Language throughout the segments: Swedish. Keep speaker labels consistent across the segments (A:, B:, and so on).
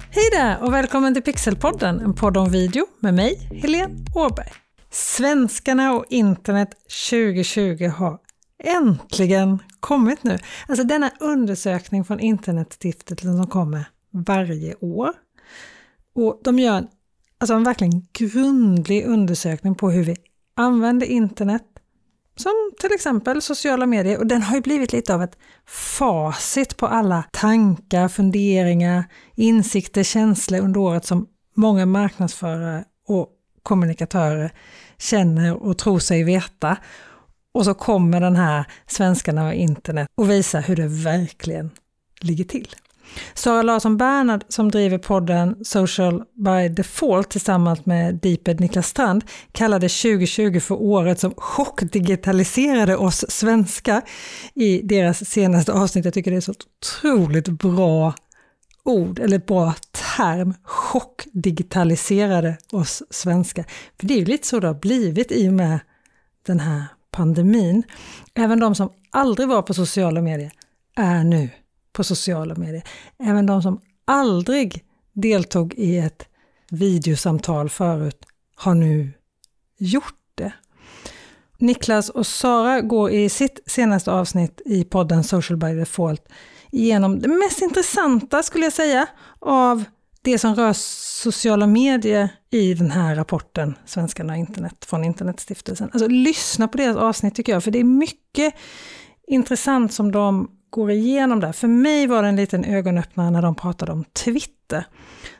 A: Hej där och välkommen till Pixelpodden, en podd om video med mig, Helene Åberg. Svenskarna och internet 2020 har äntligen kommit nu. Alltså denna undersökning från Internetstiftelsen som kommer varje år. Och de gör en, alltså en verkligen grundlig undersökning på hur vi använder internet, som till exempel sociala medier och den har ju blivit lite av ett facit på alla tankar, funderingar, insikter, känslor under året som många marknadsförare och kommunikatörer känner och tror sig veta. Och så kommer den här Svenskarna och internet och visar hur det verkligen ligger till. Sara Larsson Bernhard som driver podden Social by Default tillsammans med Deeped Niklas Strand kallade 2020 för året som chockdigitaliserade oss svenskar i deras senaste avsnitt. Jag tycker det är så otroligt bra ord, eller bra term, chockdigitaliserade oss svenskar. För det är ju lite så det har blivit i och med den här pandemin. Även de som aldrig var på sociala medier är nu på sociala medier. Även de som aldrig deltog i ett videosamtal förut har nu gjort det. Niklas och Sara går i sitt senaste avsnitt i podden Social by Default igenom det mest intressanta skulle jag säga av det som rör sociala medier i den här rapporten Svenskarna och internet från Internetstiftelsen. Alltså lyssna på deras avsnitt tycker jag, för det är mycket intressant som de går igenom där. För mig var det en liten ögonöppnare när de pratade om Twitter.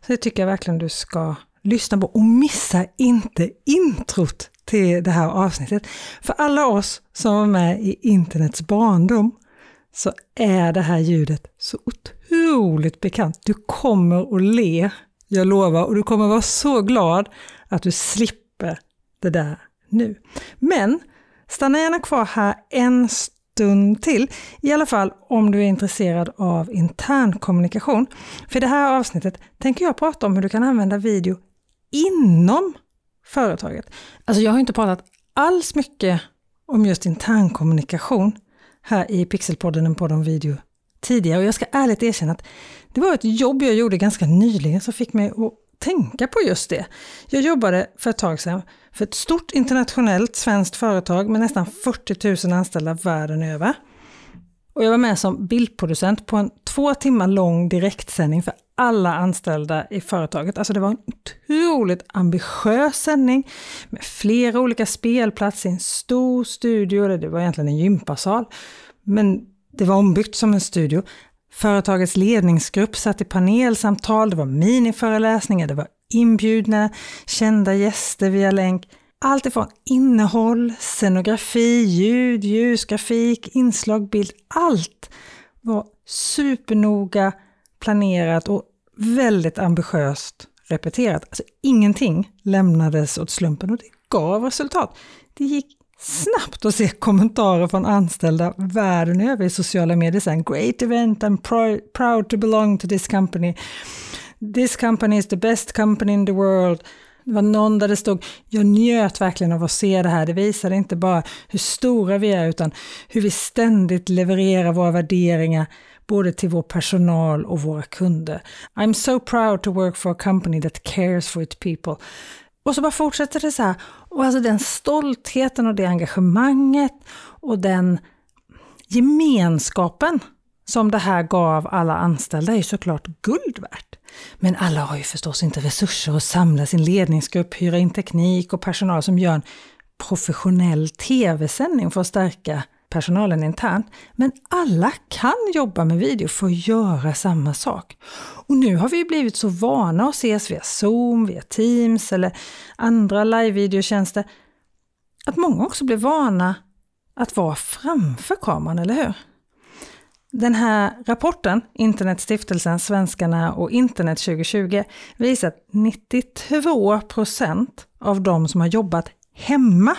A: Så det tycker jag verkligen du ska lyssna på och missa inte introt till det här avsnittet. För alla oss som var med i internets barndom så är det här ljudet så otroligt bekant. Du kommer att le, jag lovar, och du kommer vara så glad att du slipper det där nu. Men stanna gärna kvar här en stund till. I alla fall om du är intresserad av intern kommunikation. För i det här avsnittet tänker jag prata om hur du kan använda video inom företaget. Alltså jag har inte pratat alls mycket om just intern kommunikation här i Pixelpodden, en podd om video tidigare. Och jag ska ärligt erkänna att det var ett jobb jag gjorde ganska nyligen som fick mig att tänka på just det. Jag jobbade för ett tag sedan för ett stort internationellt svenskt företag med nästan 40 000 anställda världen över. Och jag var med som bildproducent på en två timmar lång direktsändning för alla anställda i företaget. Alltså det var en otroligt ambitiös sändning med flera olika spelplatser i en stor studio. Det var egentligen en gympasal. Men det var ombyggt som en studio. Företagets ledningsgrupp satt i panelsamtal, det var miniföreläsningar, det var inbjudna, kända gäster via länk. Allt ifrån innehåll, scenografi, ljud, ljusgrafik, inslag, bild. Allt var supernoga planerat och väldigt ambitiöst repeterat. Alltså ingenting lämnades åt slumpen och det gav resultat. Det gick snabbt att se kommentarer från anställda världen över i sociala medier. Sen, Great event, I'm proud to belong to this company. This company is the best company in the world. Det var någon där det stod, jag njöt verkligen av att se det här. Det visade inte bara hur stora vi är, utan hur vi ständigt levererar våra värderingar, både till vår personal och våra kunder. I'm so proud to work for a company that cares for its people. Och så bara fortsätter det så här. Och alltså den stoltheten och det engagemanget och den gemenskapen som det här gav alla anställda är ju såklart guld värt. Men alla har ju förstås inte resurser att samla sin ledningsgrupp, hyra in teknik och personal som gör en professionell tv-sändning för att stärka personalen internt. Men alla kan jobba med video för att göra samma sak. Och nu har vi blivit så vana att ses via Zoom, via Teams eller andra live-videotjänster att många också blir vana att vara framför kameran, eller hur? Den här rapporten, Internetstiftelsen Svenskarna och internet 2020, visar att 92 procent av de som har jobbat hemma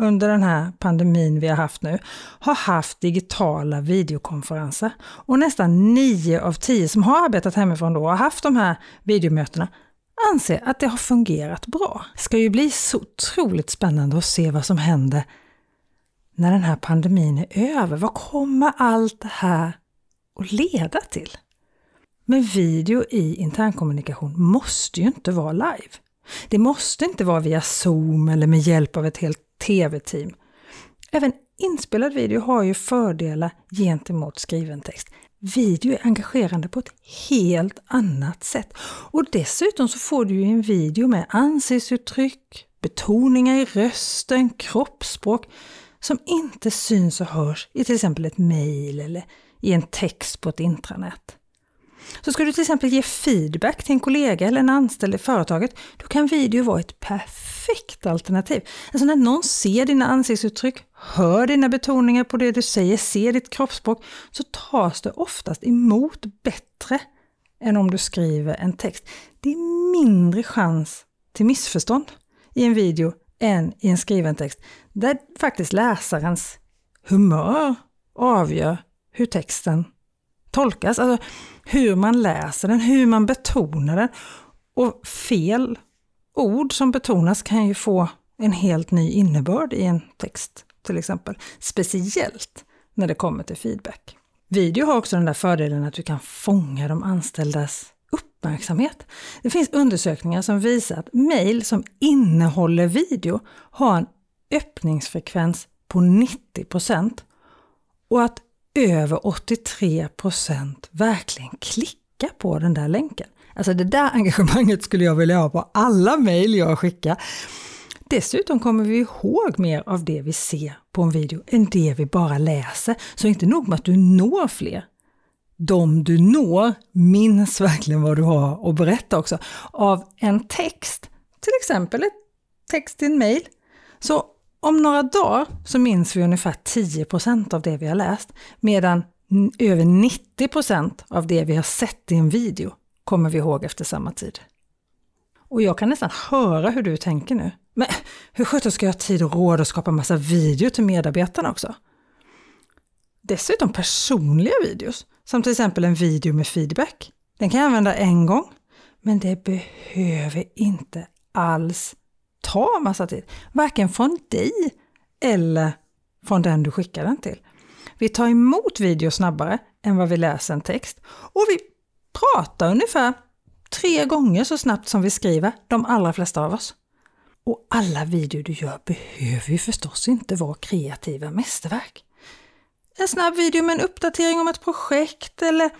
A: under den här pandemin vi har haft nu har haft digitala videokonferenser. Och nästan 9 av 10 som har arbetat hemifrån då och haft de här videomötena anser att det har fungerat bra. Det ska ju bli så otroligt spännande att se vad som händer när den här pandemin är över. Vad kommer allt det här att leda till? Men video i internkommunikation måste ju inte vara live. Det måste inte vara via Zoom eller med hjälp av ett helt TV-team. Även inspelad video har ju fördelar gentemot skriven text. Video är engagerande på ett helt annat sätt. Och dessutom så får du ju en video med ansiktsuttryck, betoningar i rösten, kroppsspråk som inte syns och hörs i till exempel ett mejl eller i en text på ett intranät. Så ska du till exempel ge feedback till en kollega eller en anställd i företaget, då kan video vara ett perfekt alternativ. Alltså när någon ser dina ansiktsuttryck, hör dina betoningar på det du säger, ser ditt kroppsspråk, så tas det oftast emot bättre än om du skriver en text. Det är mindre chans till missförstånd i en video än i en skriven text, där faktiskt läsarens humör avgör hur texten tolkas. Alltså hur man läser den, hur man betonar den. Och fel ord som betonas kan ju få en helt ny innebörd i en text till exempel. Speciellt när det kommer till feedback. Video har också den där fördelen att du kan fånga de anställdas uppmärksamhet. Det finns undersökningar som visar att mejl som innehåller video har en öppningsfrekvens på 90 och att över 83% verkligen klickar på den där länken. Alltså det där engagemanget skulle jag vilja ha på alla mejl jag skickar. Dessutom kommer vi ihåg mer av det vi ser på en video än det vi bara läser. Så inte nog med att du når fler. De du når minns verkligen vad du har att berätta också. Av en text, till exempel ett text i en mejl, så om några dagar så minns vi ungefär 10% av det vi har läst, medan över 90% av det vi har sett i en video kommer vi ihåg efter samma tid. Och jag kan nästan höra hur du tänker nu. Men hur sjutton ska jag ha tid och råd att skapa massa video till medarbetarna också? Dessutom personliga videos, som till exempel en video med feedback. Den kan jag använda en gång, men det behöver inte alls ta massa tid. Varken från dig eller från den du skickar den till. Vi tar emot video snabbare än vad vi läser en text och vi pratar ungefär tre gånger så snabbt som vi skriver, de allra flesta av oss. Och alla videor du gör behöver ju förstås inte vara kreativa mästerverk. En snabb video med en uppdatering om ett projekt eller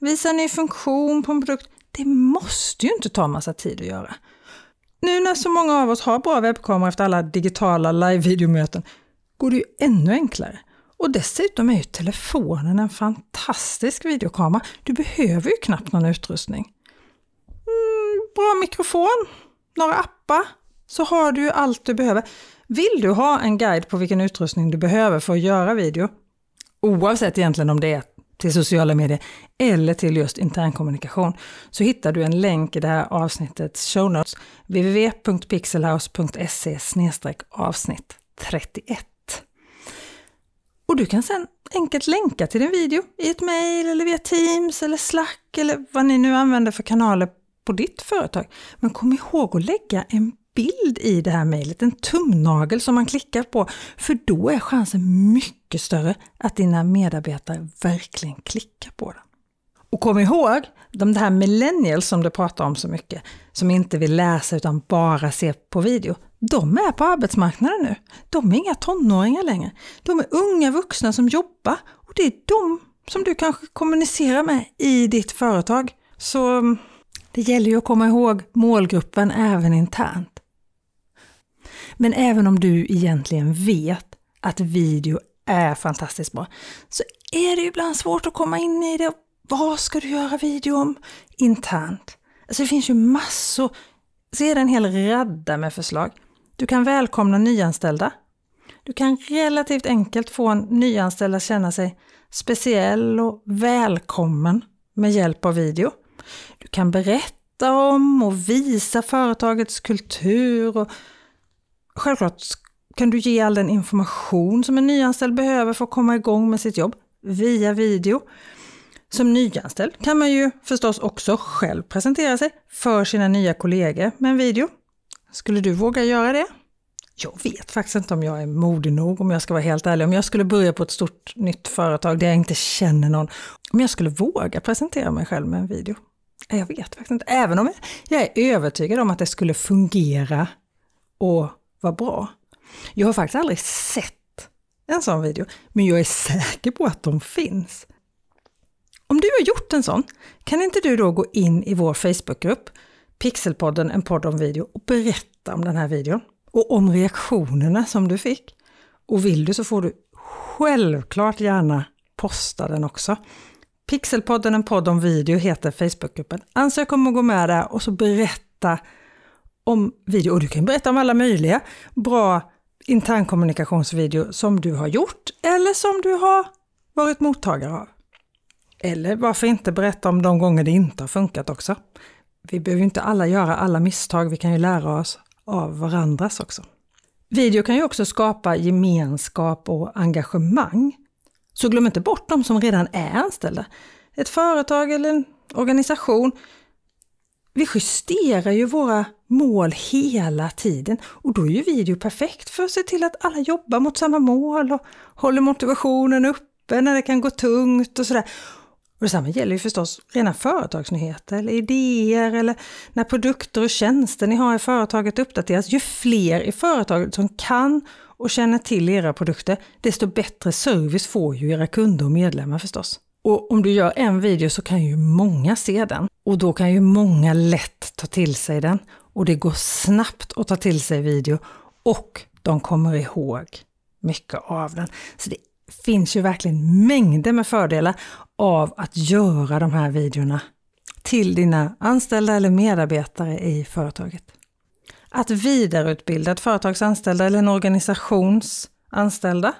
A: visa en ny funktion på en produkt, det måste ju inte ta massa tid att göra. Nu när så många av oss har bra webbkameror efter alla digitala live-videomöten går det ju ännu enklare. Och dessutom är ju telefonen en fantastisk videokamera. Du behöver ju knappt någon utrustning. Mm, bra mikrofon, några appar, så har du ju allt du behöver. Vill du ha en guide på vilken utrustning du behöver för att göra video, oavsett egentligen om det är till sociala medier eller till just internkommunikation så hittar du en länk i det här avsnittets show notes www.pixelhouse.se avsnitt 31. Och du kan sedan enkelt länka till din video i ett mejl eller via Teams eller Slack eller vad ni nu använder för kanaler på ditt företag. Men kom ihåg att lägga en bild i det här mejlet, en tumnagel som man klickar på, för då är chansen mycket större att dina medarbetare verkligen klickar på den. Och kom ihåg, de här millennials som du pratar om så mycket, som inte vill läsa utan bara se på video, de är på arbetsmarknaden nu. De är inga tonåringar längre. De är unga vuxna som jobbar och det är de som du kanske kommunicerar med i ditt företag. Så det gäller ju att komma ihåg målgruppen även internt. Men även om du egentligen vet att video är fantastiskt bra, så är det ibland svårt att komma in i det. Vad ska du göra video om internt? Alltså det finns ju massor, så är det en hel radda med förslag. Du kan välkomna nyanställda. Du kan relativt enkelt få en nyanställd att känna sig speciell och välkommen med hjälp av video. Du kan berätta om och visa företagets kultur och Självklart kan du ge all den information som en nyanställd behöver för att komma igång med sitt jobb via video. Som nyanställd kan man ju förstås också själv presentera sig för sina nya kollegor med en video. Skulle du våga göra det? Jag vet faktiskt inte om jag är modig nog, om jag ska vara helt ärlig. Om jag skulle börja på ett stort nytt företag där jag inte känner någon, om jag skulle våga presentera mig själv med en video. Jag vet faktiskt inte. Även om jag är övertygad om att det skulle fungera och var bra. Jag har faktiskt aldrig sett en sån video, men jag är säker på att de finns. Om du har gjort en sån, kan inte du då gå in i vår Facebookgrupp, Pixelpodden, en podd om video, och berätta om den här videon och om reaktionerna som du fick. Och vill du så får du självklart gärna posta den också. Pixelpodden, en podd om video, heter Facebookgruppen. Ansök om att gå med där och så berätta om video. Och du kan berätta om alla möjliga bra internkommunikationsvideo som du har gjort eller som du har varit mottagare av. Eller varför inte berätta om de gånger det inte har funkat också. Vi behöver inte alla göra alla misstag, vi kan ju lära oss av varandras också. Video kan ju också skapa gemenskap och engagemang. Så glöm inte bort de som redan är anställda. Ett företag eller en organisation. Vi justerar ju våra mål hela tiden och då är ju video perfekt för att se till att alla jobbar mot samma mål och håller motivationen uppe när det kan gå tungt och sådär. Och detsamma gäller ju förstås rena företagsnyheter eller idéer eller när produkter och tjänster ni har i företaget uppdateras. Ju fler i företaget som kan och känner till era produkter, desto bättre service får ju era kunder och medlemmar förstås. Och om du gör en video så kan ju många se den och då kan ju många lätt ta till sig den och det går snabbt att ta till sig video och de kommer ihåg mycket av den. Så det finns ju verkligen mängder med fördelar av att göra de här videorna till dina anställda eller medarbetare i företaget. Att vidareutbilda ett företags anställda eller en organisations anställda.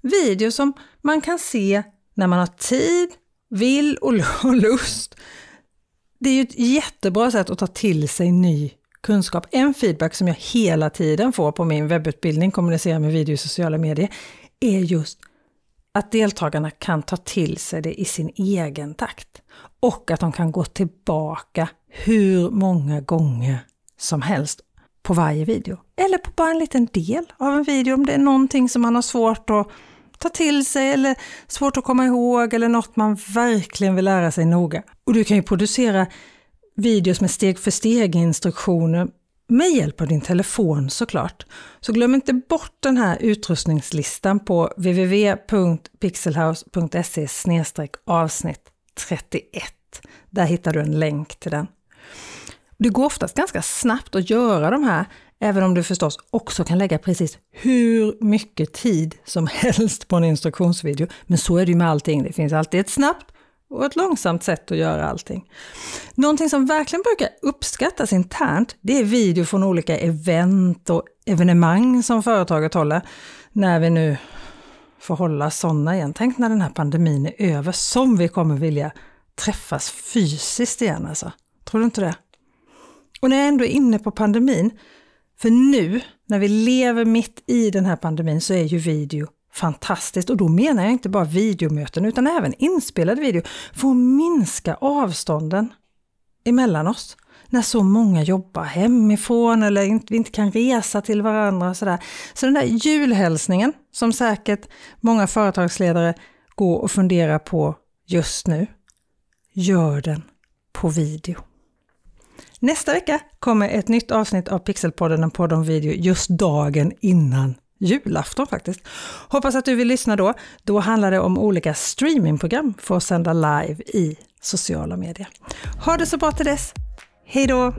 A: Video som man kan se när man har tid, vill och lust. Det är ju ett jättebra sätt att ta till sig ny kunskap. En feedback som jag hela tiden får på min webbutbildning Kommunicera med video i sociala medier är just att deltagarna kan ta till sig det i sin egen takt. Och att de kan gå tillbaka hur många gånger som helst på varje video. Eller på bara en liten del av en video om det är någonting som man har svårt att ta till sig eller svårt att komma ihåg eller något man verkligen vill lära sig noga. Och du kan ju producera videos med steg för steg instruktioner med hjälp av din telefon såklart. Så glöm inte bort den här utrustningslistan på www.pixelhouse.se avsnitt 31. Där hittar du en länk till den. Det går oftast ganska snabbt att göra de här, även om du förstås också kan lägga precis hur mycket tid som helst på en instruktionsvideo. Men så är det ju med allting, det finns alltid ett snabbt och ett långsamt sätt att göra allting. Någonting som verkligen brukar uppskattas internt, det är video från olika event och evenemang som företaget håller. När vi nu får hålla sådana igen. Tänk när den här pandemin är över, som vi kommer vilja träffas fysiskt igen alltså. Tror du inte det? Och när jag ändå är inne på pandemin, för nu när vi lever mitt i den här pandemin så är ju video fantastiskt. Och då menar jag inte bara videomöten utan även inspelad video för att minska avstånden emellan oss. När så många jobbar hemifrån eller vi inte kan resa till varandra och sådär. Så den där julhälsningen som säkert många företagsledare går och funderar på just nu, gör den på video. Nästa vecka kommer ett nytt avsnitt av Pixelpodden, en podd om video, just dagen innan julafton faktiskt. Hoppas att du vill lyssna då. Då handlar det om olika streamingprogram för att sända live i sociala medier. Ha det så bra till dess. Hej då!